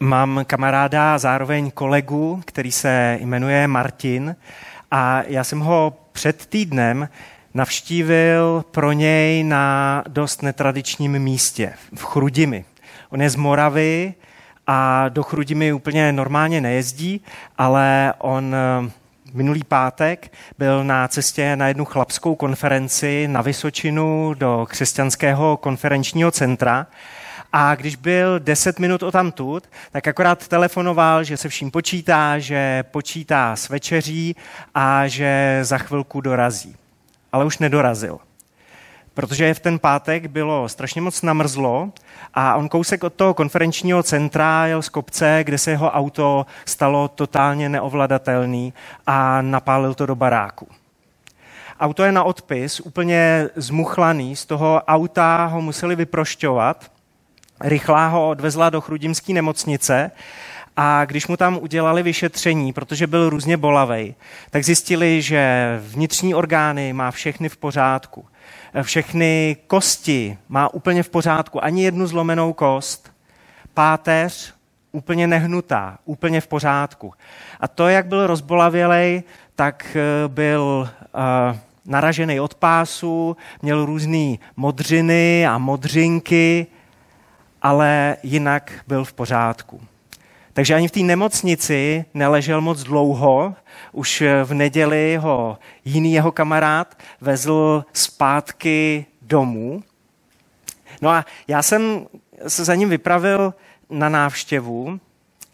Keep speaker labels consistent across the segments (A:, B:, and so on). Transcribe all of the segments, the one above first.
A: Mám kamaráda, zároveň kolegu, který se jmenuje Martin a já jsem ho před týdnem navštívil pro něj na dost netradičním místě, v Chrudimi. On je z Moravy a do Chrudimi úplně normálně nejezdí, ale on eh, minulý pátek byl na cestě na jednu chlapskou konferenci na Vysočinu do křesťanského konferenčního centra a když byl 10 minut o tamtud, tak akorát telefonoval, že se vším počítá, že počítá s večeří a že za chvilku dorazí. Ale už nedorazil. Protože v ten pátek bylo strašně moc namrzlo a on kousek od toho konferenčního centra jel z kopce, kde se jeho auto stalo totálně neovladatelný a napálil to do baráku. Auto je na odpis, úplně zmuchlaný, z toho auta ho museli vyprošťovat Rychlá ho odvezla do chrudimské nemocnice a když mu tam udělali vyšetření, protože byl různě bolavej, tak zjistili, že vnitřní orgány má všechny v pořádku. Všechny kosti má úplně v pořádku, ani jednu zlomenou kost. Páteř úplně nehnutá, úplně v pořádku. A to, jak byl rozbolavělej, tak eh, byl uh, naražený od pásu, měl různé modřiny a modřinky, ale jinak byl v pořádku. Takže ani v té nemocnici neležel moc dlouho. Už v neděli ho jiný jeho kamarád vezl zpátky domů. No a já jsem se za ním vypravil na návštěvu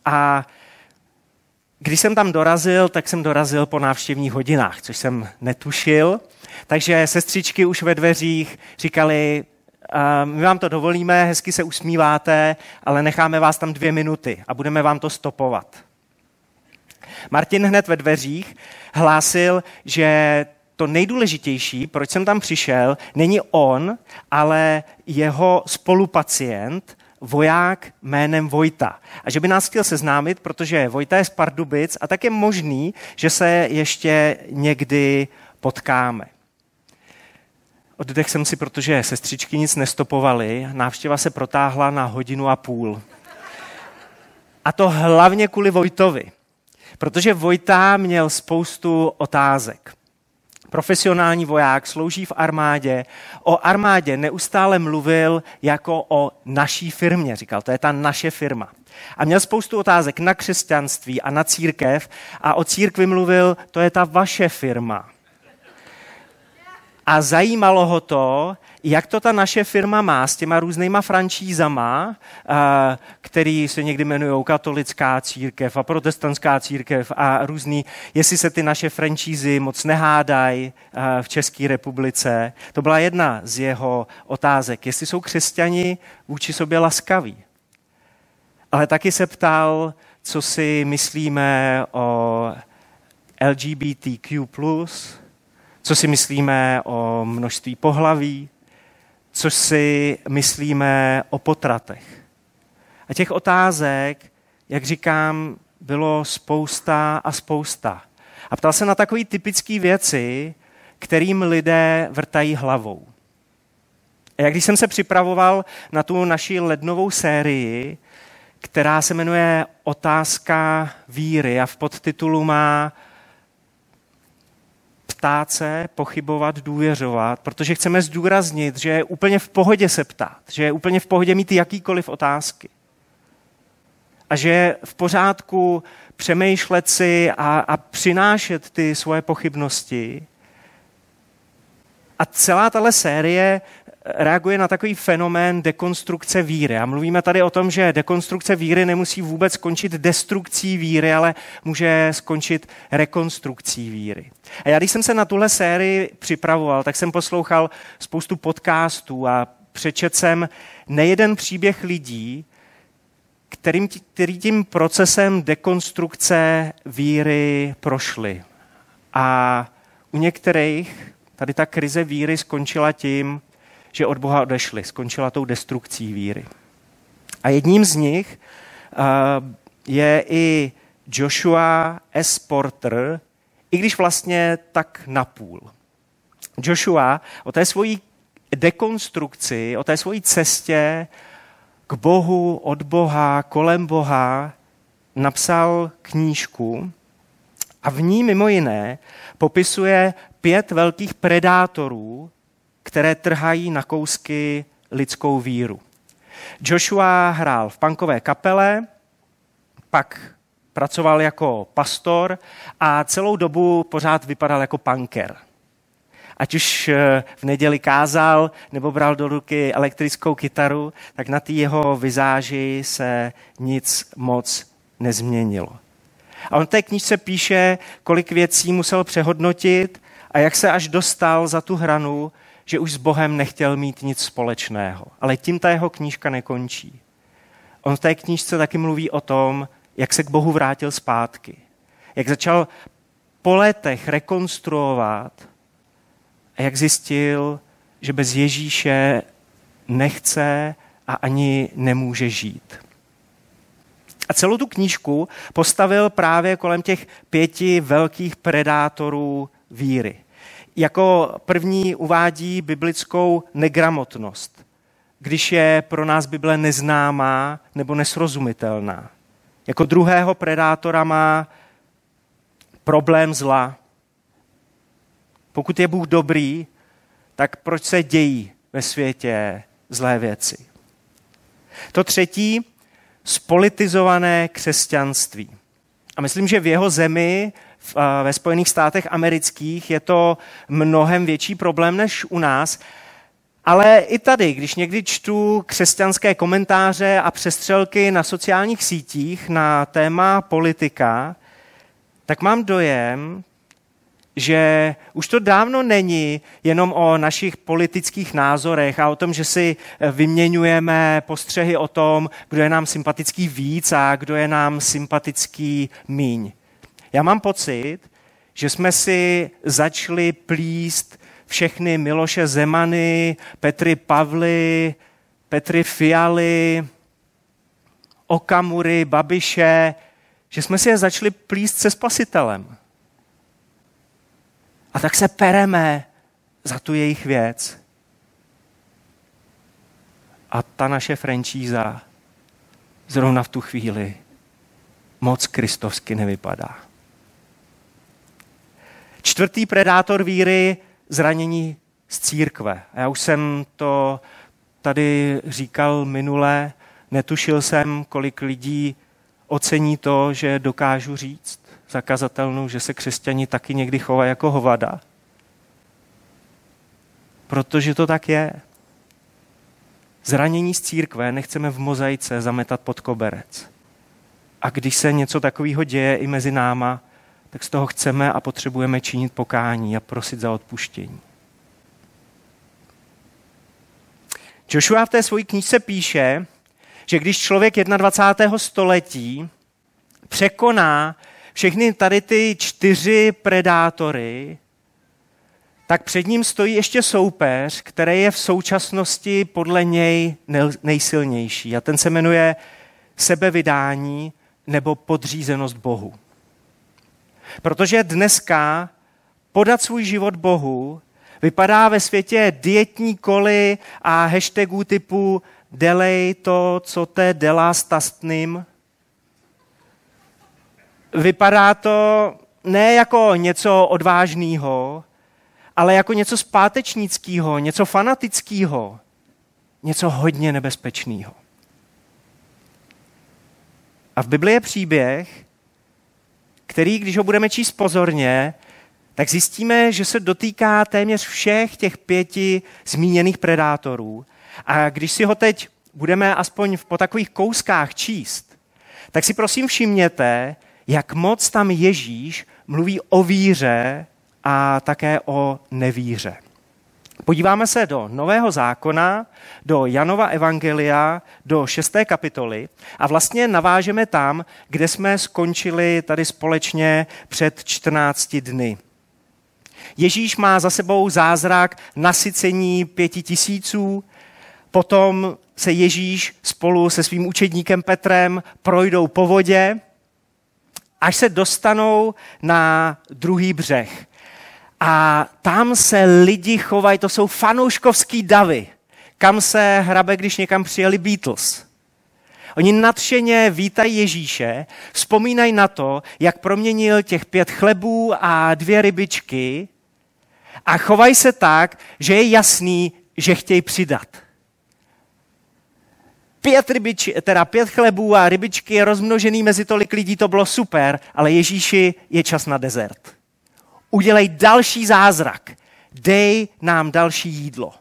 A: a když jsem tam dorazil, tak jsem dorazil po návštěvních hodinách, což jsem netušil. Takže sestřičky už ve dveřích říkali, my vám to dovolíme, hezky se usmíváte, ale necháme vás tam dvě minuty a budeme vám to stopovat. Martin hned ve dveřích hlásil, že to nejdůležitější, proč jsem tam přišel, není on, ale jeho spolupacient, voják jménem Vojta. A že by nás chtěl seznámit, protože Vojta je z Pardubic a tak je možný, že se ještě někdy potkáme. Oddech jsem si, protože sestřičky nic nestopovaly, návštěva se protáhla na hodinu a půl. A to hlavně kvůli Vojtovi. Protože Vojta měl spoustu otázek. Profesionální voják slouží v armádě. O armádě neustále mluvil jako o naší firmě. Říkal, to je ta naše firma. A měl spoustu otázek na křesťanství a na církev. A o církvi mluvil, to je ta vaše firma a zajímalo ho to, jak to ta naše firma má s těma různýma franšízama, který se někdy jmenují katolická církev a protestantská církev a různý, jestli se ty naše franšízy moc nehádají v České republice. To byla jedna z jeho otázek. Jestli jsou křesťani vůči sobě laskaví. Ale taky se ptal, co si myslíme o LGBTQ+, co si myslíme o množství pohlaví, co si myslíme o potratech. A těch otázek, jak říkám, bylo spousta a spousta. A ptal se na takové typické věci, kterým lidé vrtají hlavou. A jak když jsem se připravoval na tu naši lednovou sérii, která se jmenuje Otázka víry a v podtitulu má ptát se, pochybovat, důvěřovat, protože chceme zdůraznit, že je úplně v pohodě se ptát, že je úplně v pohodě mít jakýkoliv otázky. A že je v pořádku přemýšlet si a, a přinášet ty svoje pochybnosti. A celá tahle série reaguje na takový fenomén dekonstrukce víry. A mluvíme tady o tom, že dekonstrukce víry nemusí vůbec skončit destrukcí víry, ale může skončit rekonstrukcí víry. A já, když jsem se na tuhle sérii připravoval, tak jsem poslouchal spoustu podcastů a přečet jsem nejeden příběh lidí, kterým, který tím procesem dekonstrukce víry prošli. A u některých tady ta krize víry skončila tím, že od Boha odešli, skončila tou destrukcí víry. A jedním z nich uh, je i Joshua S. Porter, i když vlastně tak napůl. Joshua o té svojí dekonstrukci, o té svojí cestě k Bohu, od Boha, kolem Boha, napsal knížku a v ní mimo jiné popisuje pět velkých predátorů, které trhají na kousky lidskou víru. Joshua hrál v punkové kapele, pak pracoval jako pastor a celou dobu pořád vypadal jako punker. Ať už eh, v neděli kázal nebo bral do ruky elektrickou kytaru, tak na té jeho vizáži se nic moc nezměnilo. A on té knižce píše, kolik věcí musel přehodnotit a jak se až dostal za tu hranu, že už s Bohem nechtěl mít nic společného. Ale tím ta jeho knížka nekončí. On v té knížce taky mluví o tom, jak se k Bohu vrátil zpátky. Jak začal po letech rekonstruovat a jak zjistil, že bez Ježíše nechce a ani nemůže žít. A celou tu knížku postavil právě kolem těch pěti velkých predátorů víry. Jako první uvádí biblickou negramotnost, když je pro nás Bible neznámá nebo nesrozumitelná. Jako druhého predátora má problém zla. Pokud je Bůh dobrý, tak proč se dějí ve světě zlé věci? To třetí, spolitizované křesťanství. A myslím, že v jeho zemi, ve Spojených státech amerických, je to mnohem větší problém než u nás. Ale i tady, když někdy čtu křesťanské komentáře a přestřelky na sociálních sítích na téma politika, tak mám dojem, že už to dávno není jenom o našich politických názorech a o tom, že si vyměňujeme postřehy o tom, kdo je nám sympatický víc a kdo je nám sympatický míň. Já mám pocit, že jsme si začali plíst všechny Miloše Zemany, Petry Pavly, Petry Fialy, Okamury, Babiše, že jsme si je začali plíst se spasitelem. A tak se pereme za tu jejich věc. A ta naše franšíza zrovna v tu chvíli moc kristovsky nevypadá. Čtvrtý predátor víry zranění z církve. Já už jsem to tady říkal minule, netušil jsem, kolik lidí ocení to, že dokážu říct zakazatelnou, že se křesťani taky někdy chovají jako hovada. Protože to tak je. Zranění z církve nechceme v mozaice zametat pod koberec. A když se něco takového děje i mezi náma, tak z toho chceme a potřebujeme činit pokání a prosit za odpuštění. Joshua v té své knížce píše, že když člověk 21. století překoná všechny tady ty čtyři predátory, tak před ním stojí ještě soupeř, který je v současnosti podle něj nejsilnější. A ten se jmenuje sebevydání nebo podřízenost Bohu. Protože dneska podat svůj život Bohu vypadá ve světě dietní koly a hashtagů typu delej to, co te dělá s tastným. Vypadá to ne jako něco odvážného, ale jako něco zpátečnického, něco fanatického, něco hodně nebezpečného. A v Biblii je příběh, který, když ho budeme číst pozorně, tak zjistíme, že se dotýká téměř všech těch pěti zmíněných predátorů. A když si ho teď budeme aspoň po takových kouskách číst, tak si prosím všimněte, jak moc tam Ježíš mluví o víře a také o nevíře. Podíváme se do Nového zákona, do Janova Evangelia, do šesté kapitoly a vlastně navážeme tam, kde jsme skončili tady společně před 14 dny. Ježíš má za sebou zázrak nasycení pěti tisíců, potom se Ježíš spolu se svým učedníkem Petrem projdou po vodě, až se dostanou na druhý břeh. A tam se lidi chovají, to jsou fanouškovský davy, kam se hrabe, když někam přijeli Beatles. Oni nadšeně vítají Ježíše, vzpomínají na to, jak proměnil těch pět chlebů a dvě rybičky a chovají se tak, že je jasný, že chtějí přidat. Pět, rybič, teda pět chlebů a rybičky rozmnožený mezi tolik lidí, to bylo super, ale Ježíši je čas na dezert. Udělej další zázrak. Dej nám další jídlo.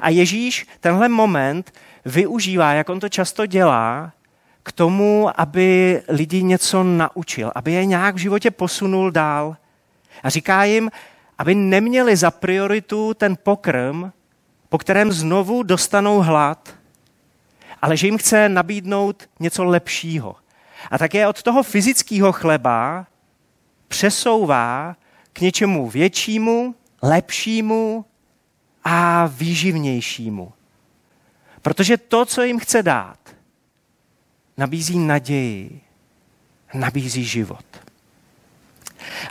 A: A Ježíš tenhle moment využívá, jak on to často dělá, k tomu, aby lidi něco naučil, aby je nějak v životě posunul dál. A říká jim, aby neměli za prioritu ten pokrm, po kterém znovu dostanou hlad, ale že jim chce nabídnout něco lepšího. A také od toho fyzického chleba přesouvá k něčemu většímu, lepšímu a výživnějšímu. Protože to, co jim chce dát, nabízí naději, nabízí život.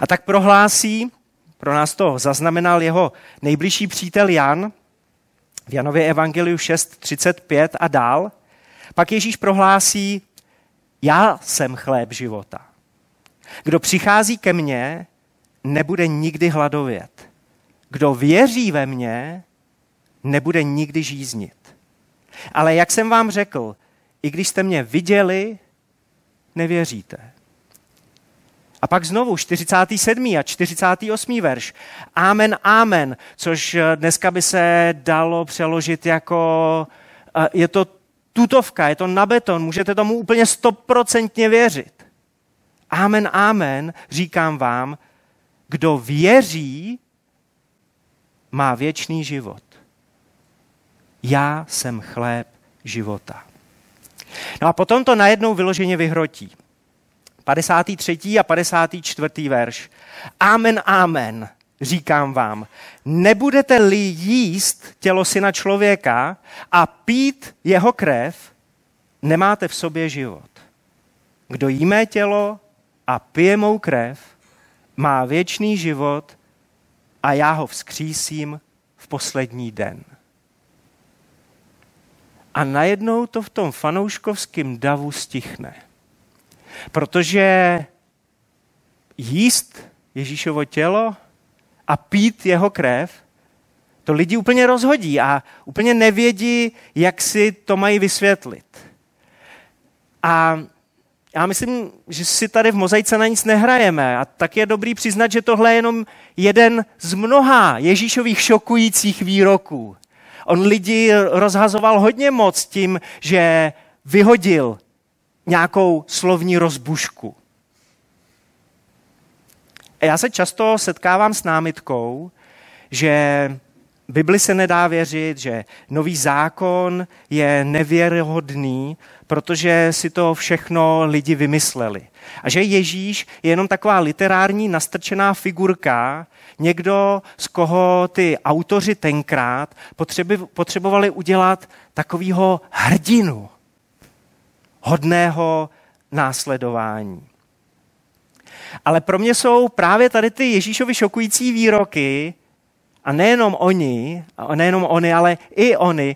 A: A tak prohlásí, pro nás to zaznamenal jeho nejbližší přítel Jan, v Janově evangeliu 6.35 a dál, pak Ježíš prohlásí, já jsem chléb života. Kdo přichází ke mně, nebude nikdy hladovět. Kdo věří ve mně, nebude nikdy žíznit. Ale jak jsem vám řekl, i když jste mě viděli, nevěříte. A pak znovu 47. a 48. verš. Amen, amen, což dneska by se dalo přeložit jako je to tutovka, je to na beton, můžete tomu úplně stoprocentně věřit. Amen, amen, říkám vám, kdo věří, má věčný život. Já jsem chléb života. No a potom to najednou vyloženě vyhrotí. 53. a 54. verš. Amen, amen, říkám vám, nebudete-li jíst tělo syna člověka a pít jeho krev, nemáte v sobě život. Kdo jí mé tělo a pije mou krev, má věčný život a já ho vzkřísím v poslední den. A najednou to v tom fanouškovském davu stichne. Protože jíst Ježíšovo tělo a pít jeho krev, to lidi úplně rozhodí a úplně nevědí, jak si to mají vysvětlit. A já myslím, že si tady v mozaice na nic nehrajeme a tak je dobrý přiznat, že tohle je jenom jeden z mnoha Ježíšových šokujících výroků. On lidi rozhazoval hodně moc tím, že vyhodil nějakou slovní rozbušku. A já se často setkávám s námitkou, že Bibli se nedá věřit, že nový zákon je nevěrohodný, protože si to všechno lidi vymysleli. A že Ježíš je jenom taková literární nastrčená figurka, někdo, z koho ty autoři tenkrát potřebovali udělat takového hrdinu, hodného následování. Ale pro mě jsou právě tady ty Ježíšovi šokující výroky, a nejenom oni, a nejenom oni, ale i oni,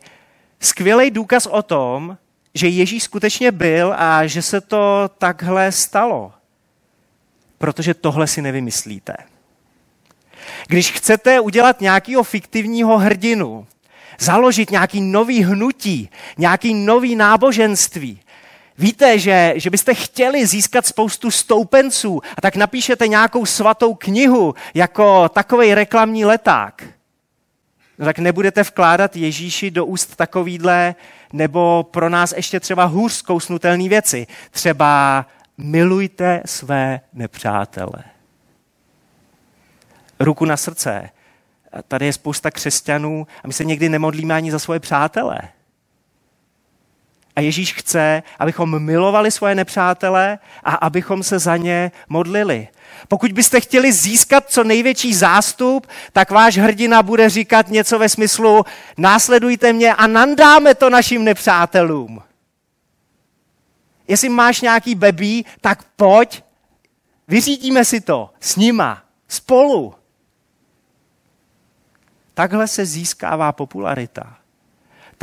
A: skvělý důkaz o tom, že Ježíš skutečně byl a že se to takhle stalo. Protože tohle si nevymyslíte. Když chcete udělat nějakého fiktivního hrdinu, založit nějaký nový hnutí, nějaký nový náboženství, Víte, že, že byste chtěli získat spoustu stoupenců a tak napíšete nějakou svatou knihu jako takový reklamní leták. No tak nebudete vkládat Ježíši do úst takovýhle nebo pro nás ještě třeba hůř zkousnutelné věci. Třeba milujte své nepřátele. Ruku na srdce. Tady je spousta křesťanů a my se někdy nemodlíme ani za svoje přátele. A Ježíš chce, abychom milovali svoje nepřátele a abychom se za ně modlili. Pokud byste chtěli získat co největší zástup, tak váš hrdina bude říkat něco ve smyslu následujte mě a nandáme to našim nepřátelům. Jestli máš nějaký bebí, tak pojď, vyřídíme si to s nima, spolu. Takhle se získává popularita.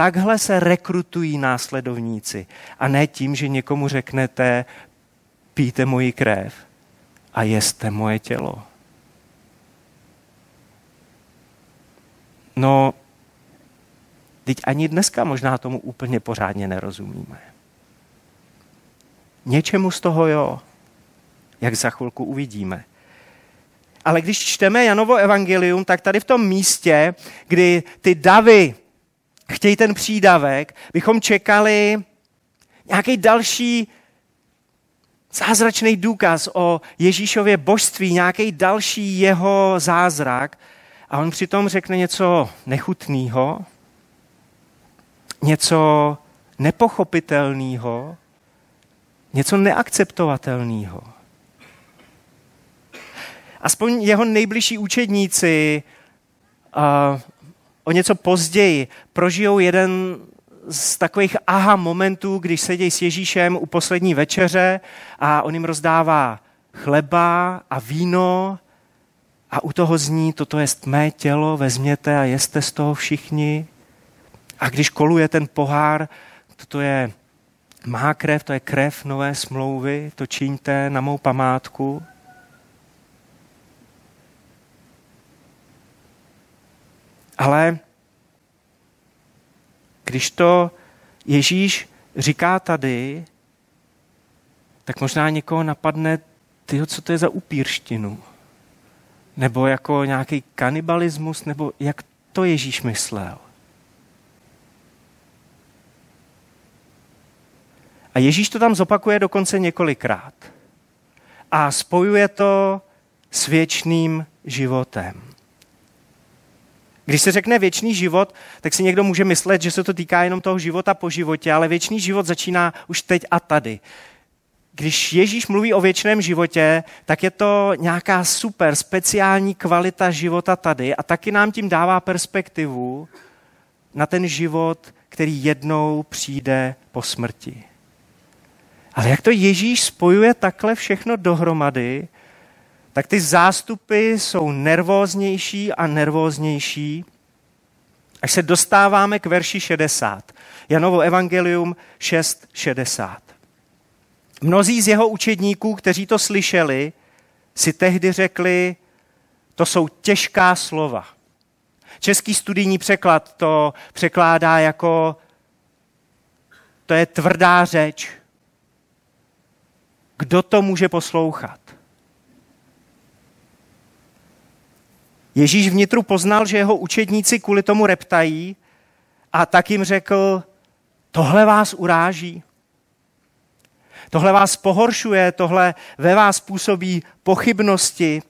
A: Takhle se rekrutují následovníci. A ne tím, že někomu řeknete, píte moji krev a jeste moje tělo. No, teď ani dneska možná tomu úplně pořádně nerozumíme. Něčemu z toho jo, jak za chvilku uvidíme. Ale když čteme Janovo evangelium, tak tady v tom místě, kdy ty davy chtějí ten přídavek, bychom čekali nějaký další zázračný důkaz o Ježíšově božství, nějaký další jeho zázrak. A on přitom řekne něco nechutného, něco nepochopitelného, něco neakceptovatelného. Aspoň jeho nejbližší učedníci uh, o něco později prožijou jeden z takových aha momentů, když sedí s Ježíšem u poslední večeře a on jim rozdává chleba a víno a u toho zní, toto je mé tělo, vezměte a jeste z toho všichni. A když koluje ten pohár, toto je má krev, to je krev nové smlouvy, to čiňte na mou památku. Ale když to Ježíš říká tady, tak možná někoho napadne, tyjo, co to je za upírštinu? Nebo jako nějaký kanibalismus, nebo jak to Ježíš myslel? A Ježíš to tam zopakuje dokonce několikrát. A spojuje to s věčným životem. Když se řekne věčný život, tak si někdo může myslet, že se to týká jenom toho života po životě, ale věčný život začíná už teď a tady. Když Ježíš mluví o věčném životě, tak je to nějaká super speciální kvalita života tady a taky nám tím dává perspektivu na ten život, který jednou přijde po smrti. Ale jak to Ježíš spojuje takhle všechno dohromady, tak ty zástupy jsou nervóznější a nervóznější, až se dostáváme k verši 60. Janovo evangelium 6.60. Mnozí z jeho učedníků, kteří to slyšeli, si tehdy řekli, to jsou těžká slova. Český studijní překlad to překládá jako to je tvrdá řeč. Kdo to může poslouchat? Ježíš vnitru poznal, že jeho učedníci kvůli tomu reptají a tak jim řekl, tohle vás uráží. Tohle vás pohoršuje, tohle ve vás působí pochybnosti.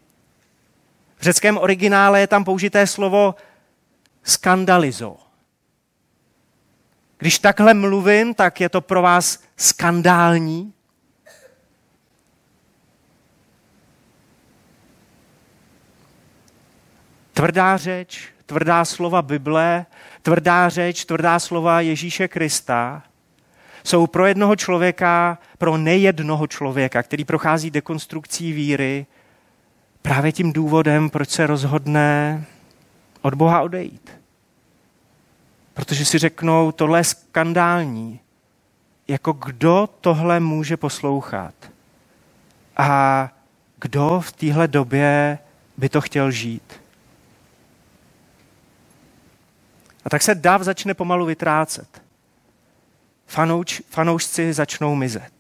A: V řeckém originále je tam použité slovo skandalizo. Když takhle mluvím, tak je to pro vás skandální. Tvrdá řeč, tvrdá slova Bible, tvrdá řeč, tvrdá slova Ježíše Krista jsou pro jednoho člověka, pro nejednoho člověka, který prochází dekonstrukcí víry, právě tím důvodem, proč se rozhodne od Boha odejít. Protože si řeknou, tohle je skandální. Jako kdo tohle může poslouchat? A kdo v téhle době by to chtěl žít? Tak se dav začne pomalu vytrácet. Fanouč, fanoušci začnou mizet.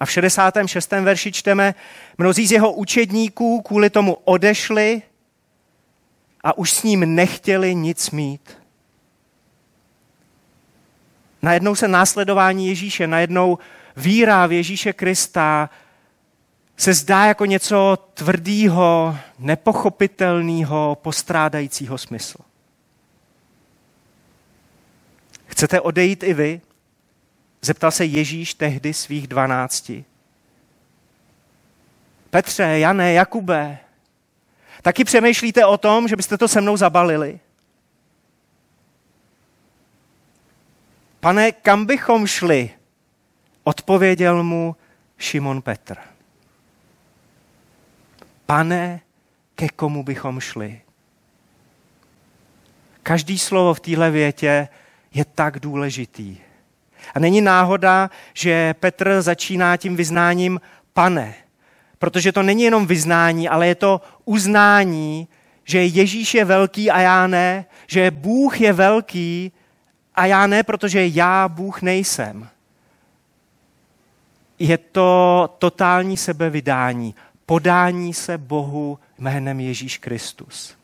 A: A v 66. verši čteme, mnozí z jeho učedníků kvůli tomu odešli a už s ním nechtěli nic mít. Najednou se následování Ježíše, najednou víra v Ježíše Krista se zdá jako něco tvrdého, nepochopitelného, postrádajícího smyslu. Chcete odejít i vy? Zeptal se Ježíš tehdy svých dvanácti. Petře, Jane, Jakube, taky přemýšlíte o tom, že byste to se mnou zabalili? Pane, kam bychom šli? Odpověděl mu Šimon Petr. Pane, ke komu bychom šli? Každý slovo v téhle větě je tak důležitý. A není náhoda, že Petr začíná tím vyznáním pane, protože to není jenom vyznání, ale je to uznání, že Ježíš je velký a já ne, že Bůh je velký a já ne, protože já Bůh nejsem. Je to totální sebevydání, podání se Bohu jménem Ježíš Kristus.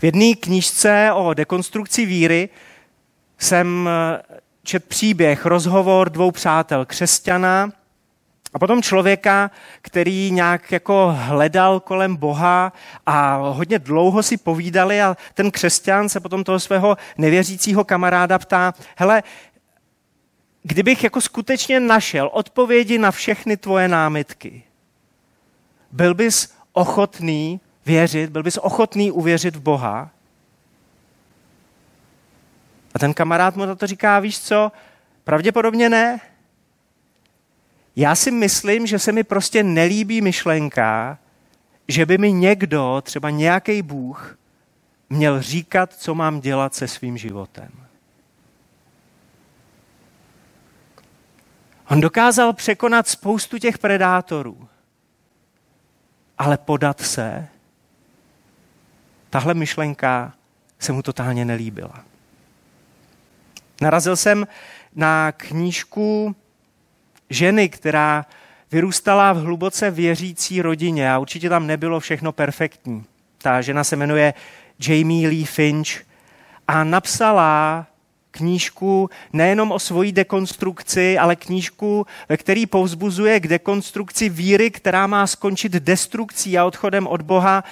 A: V jedné knížce o dekonstrukci víry jsem eh, čet příběh, rozhovor dvou přátel, křesťana a potom člověka, který nějak jako hledal kolem Boha a hodně dlouho si povídali a ten křesťan se potom toho svého nevěřícího kamaráda ptá, hele, kdybych jako skutečně našel odpovědi na všechny tvoje námitky, byl bys ochotný věřit, byl bys ochotný uvěřit v Boha? A ten kamarád mu na to říká, víš co, pravděpodobně ne. Já si myslím, že se mi prostě nelíbí myšlenka, že by mi někdo, třeba nějaký Bůh, měl říkat, co mám dělat se svým životem. On dokázal překonat spoustu těch predátorů, ale podat se, tahle myšlenka se mu totálně nelíbila. Narazil jsem na knížku ženy, která vyrůstala v hluboce věřící rodině a určitě tam nebylo všechno perfektní. Ta žena se jmenuje Jamie Lee Finch a napsala knížku nejenom o svojí dekonstrukci, ale knížku, ve který povzbuzuje k dekonstrukci víry, která má skončit destrukcí a odchodem od Boha.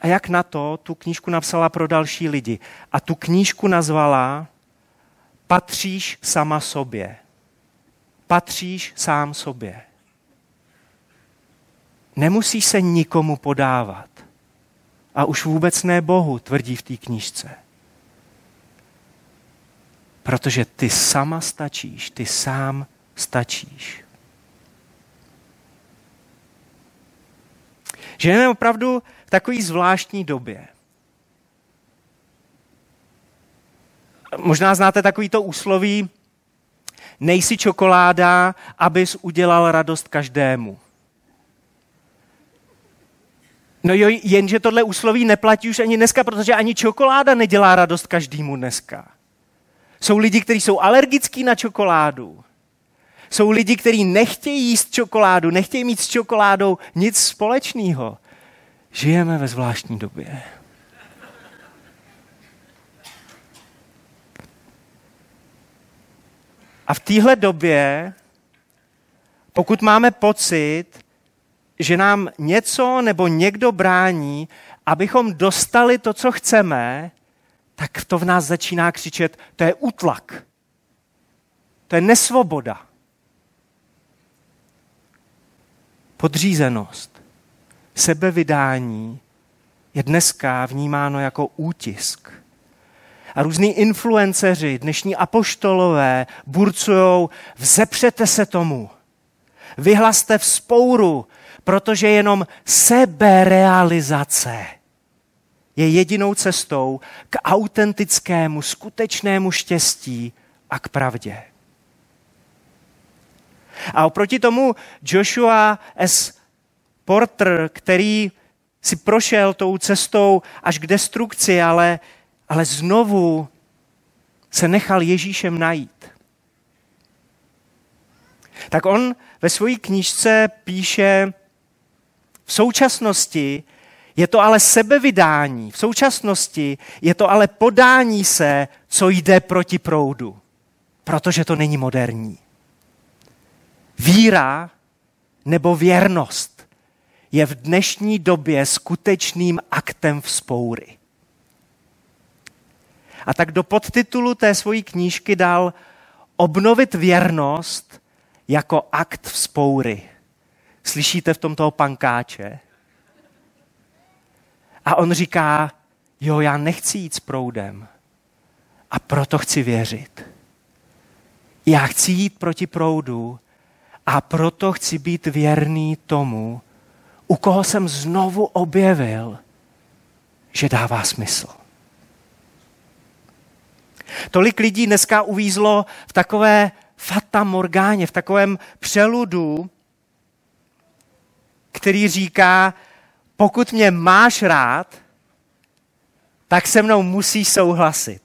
A: A jak na to tu knížku napsala pro další lidi. A tu knížku nazvala Patříš sama sobě. Patříš sám sobě. Nemusíš se nikomu podávat. A už vůbec ne Bohu, tvrdí v té knížce. Protože ty sama stačíš, ty sám stačíš. Žijeme opravdu v takové zvláštní době. Možná znáte takový to úsloví, nejsi čokoláda, abys udělal radost každému. No jo, jenže tohle úsloví neplatí už ani dneska, protože ani čokoláda nedělá radost každému dneska. Jsou lidi, kteří jsou alergický na čokoládu. Jsou lidi, kteří nechtějí jíst čokoládu, nechtějí mít s čokoládou nic společného. Žijeme ve zvláštní době. A v téhle době, pokud máme pocit, že nám něco nebo někdo brání, abychom dostali to, co chceme, tak to v nás začíná křičet, to je útlak. To je nesvoboda. Podřízenost, sebevydání je dneska vnímáno jako útisk. A různí influenceři, dnešní apoštolové, burcujou, vzepřete se tomu. Vyhlaste vzpouru, protože jenom seberealizace je jedinou cestou k autentickému, skutečnému štěstí a k pravdě. A oproti tomu Joshua S. Porter, který si prošel tou cestou až k destrukci, ale, ale znovu se nechal Ježíšem najít. Tak on ve své knížce píše, v současnosti je to ale sebevydání. V současnosti je to ale podání se, co jde proti proudu. Protože to není moderní. Víra nebo věrnost je v dnešní době skutečným aktem vzpoury. A tak do podtitulu té svojí knížky dal obnovit věrnost jako akt vzpoury. Slyšíte v tom toho pankáče? A on říká, jo, já nechci jít s proudem a proto chci věřit. Já chci jít proti proudu a proto chci být věrný tomu, u koho jsem znovu objevil, že dává smysl. Tolik lidí dneska uvízlo v takové fata morgáně, v takovém přeludu, který říká, pokud mě máš rád, tak se mnou musíš souhlasit.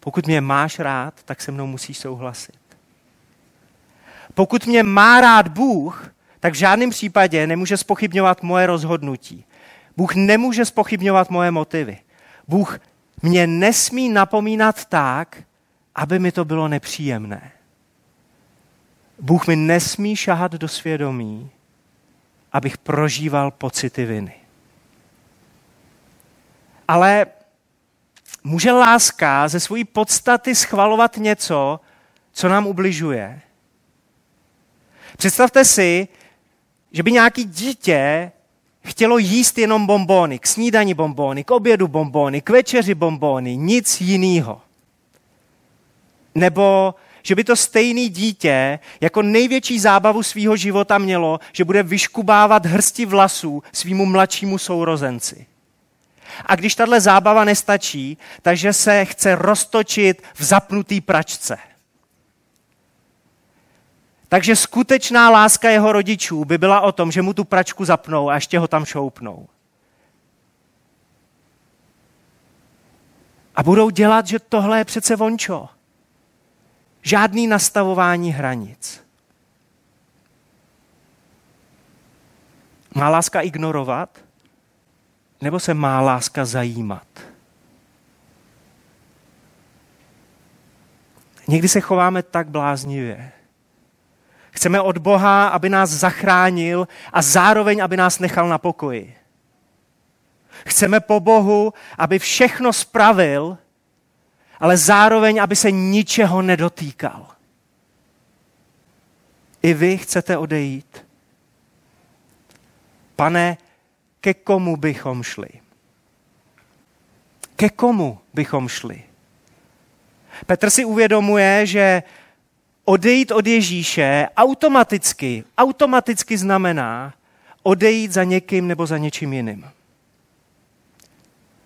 A: Pokud mě máš rád, tak se mnou musíš souhlasit. Pokud mě má rád Bůh, tak v žádném případě nemůže spochybňovat moje rozhodnutí. Bůh nemůže spochybňovat moje motivy. Bůh mě nesmí napomínat tak, aby mi to bylo nepříjemné. Bůh mi nesmí šahat do svědomí, abych prožíval pocity viny. Ale může láska ze své podstaty schvalovat něco, co nám ubližuje. Představte si, že by nějaký dítě chtělo jíst jenom bombóny, k snídani bombóny, k obědu bombóny, k večeři bombóny, nic jiného. Nebo že by to stejný dítě jako největší zábavu svého života mělo, že bude vyškubávat hrsti vlasů svýmu mladšímu sourozenci. A když tahle zábava nestačí, takže se chce roztočit v zapnutý pračce. Takže skutečná láska jeho rodičů by byla o tom, že mu tu pračku zapnou a ještě ho tam šoupnou. A budou dělat, že tohle je přece vončo. Žádný nastavování hranic. Má láska ignorovat? Nebo se má láska zajímat? Někdy se chováme tak bláznivě. Chceme od Boha, aby nás zachránil a zároveň, aby nás nechal na pokoji. Chceme po Bohu, aby všechno spravil, ale zároveň, aby se ničeho nedotýkal. I vy chcete odejít. Pane, ke komu bychom šli? Ke komu bychom šli? Petr si uvědomuje, že odejít od Ježíše automaticky, automaticky znamená odejít za někým nebo za něčím jiným.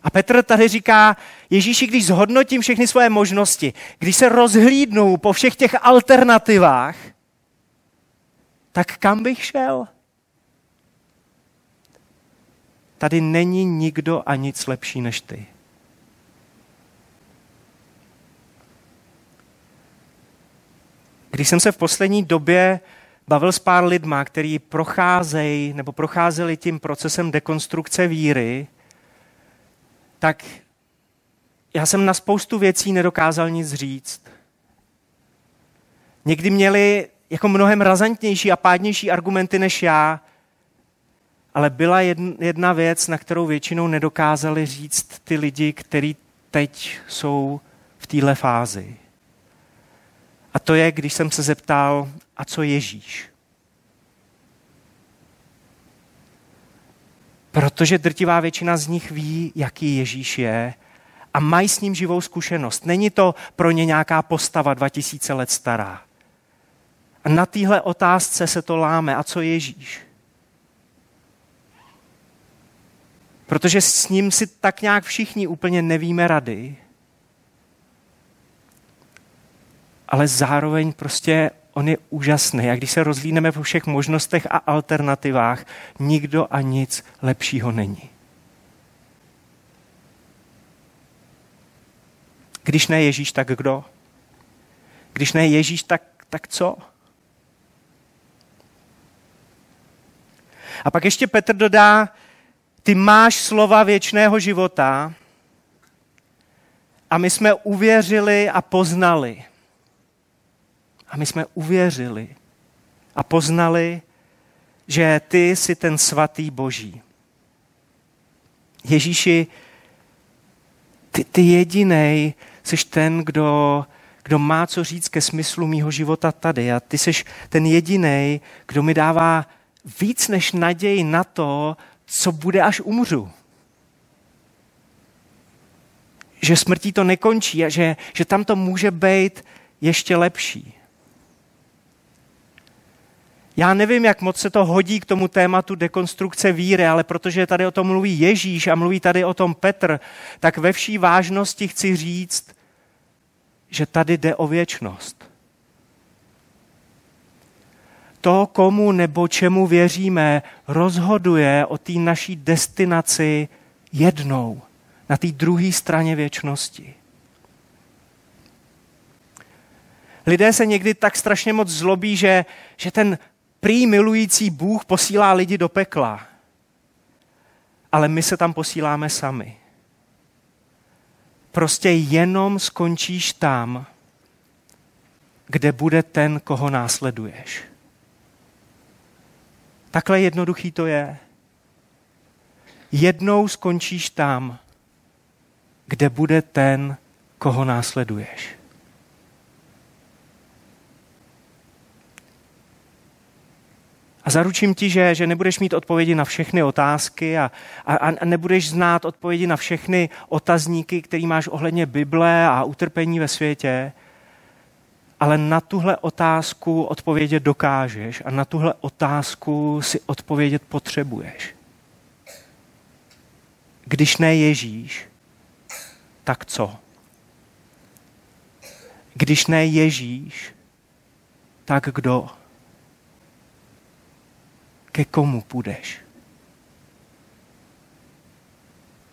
A: A Petr tady říká, Ježíši, když zhodnotím všechny svoje možnosti, když se rozhlídnu po všech těch alternativách, tak kam bych šel? Tady není nikdo a nic lepší než ty. Když jsem se v poslední době bavil s pár lidma, který procházejí nebo procházeli tím procesem dekonstrukce víry, tak já jsem na spoustu věcí nedokázal nic říct. Někdy měli jako mnohem razantnější a pádnější argumenty než já, ale byla jedna věc, na kterou většinou nedokázali říct ty lidi, kteří teď jsou v téhle fázi. A to je, když jsem se zeptal, a co Ježíš? Protože drtivá většina z nich ví, jaký Ježíš je a mají s ním živou zkušenost. Není to pro ně nějaká postava 2000 let stará. A na téhle otázce se to láme. A co Ježíš? Protože s ním si tak nějak všichni úplně nevíme rady. Ale zároveň prostě on je úžasný. A když se rozlíneme po všech možnostech a alternativách, nikdo a nic lepšího není. Když ne Ježíš, tak kdo? Když ne Ježíš, tak, tak co? A pak ještě Petr dodá, ty máš slova věčného života a my jsme uvěřili a poznali. A my jsme uvěřili a poznali, že ty jsi ten svatý boží. Ježíši, ty, ty jedinej jsi ten, kdo, kdo má co říct ke smyslu mýho života tady. A ty jsi ten jediný, kdo mi dává víc než naději na to, co bude, až umřu. Že smrtí to nekončí a že, že tam to může být ještě lepší. Já nevím, jak moc se to hodí k tomu tématu dekonstrukce víry, ale protože tady o tom mluví Ježíš a mluví tady o tom Petr, tak ve vší vážnosti chci říct, že tady jde o věčnost. To, komu nebo čemu věříme, rozhoduje o té naší destinaci jednou, na té druhé straně věčnosti. Lidé se někdy tak strašně moc zlobí, že, že ten prý milující Bůh posílá lidi do pekla. Ale my se tam posíláme sami. Prostě jenom skončíš tam, kde bude ten, koho následuješ. Takhle jednoduchý to je. Jednou skončíš tam, kde bude ten, koho následuješ. A zaručím ti, že, že nebudeš mít odpovědi na všechny otázky a, a, a nebudeš znát odpovědi na všechny otazníky, které máš ohledně Bible a utrpení ve světě, ale na tuhle otázku odpovědět dokážeš a na tuhle otázku si odpovědět potřebuješ. Když ne Ježíš, tak co? Když ne Ježíš, tak kdo? Ke komu půjdeš.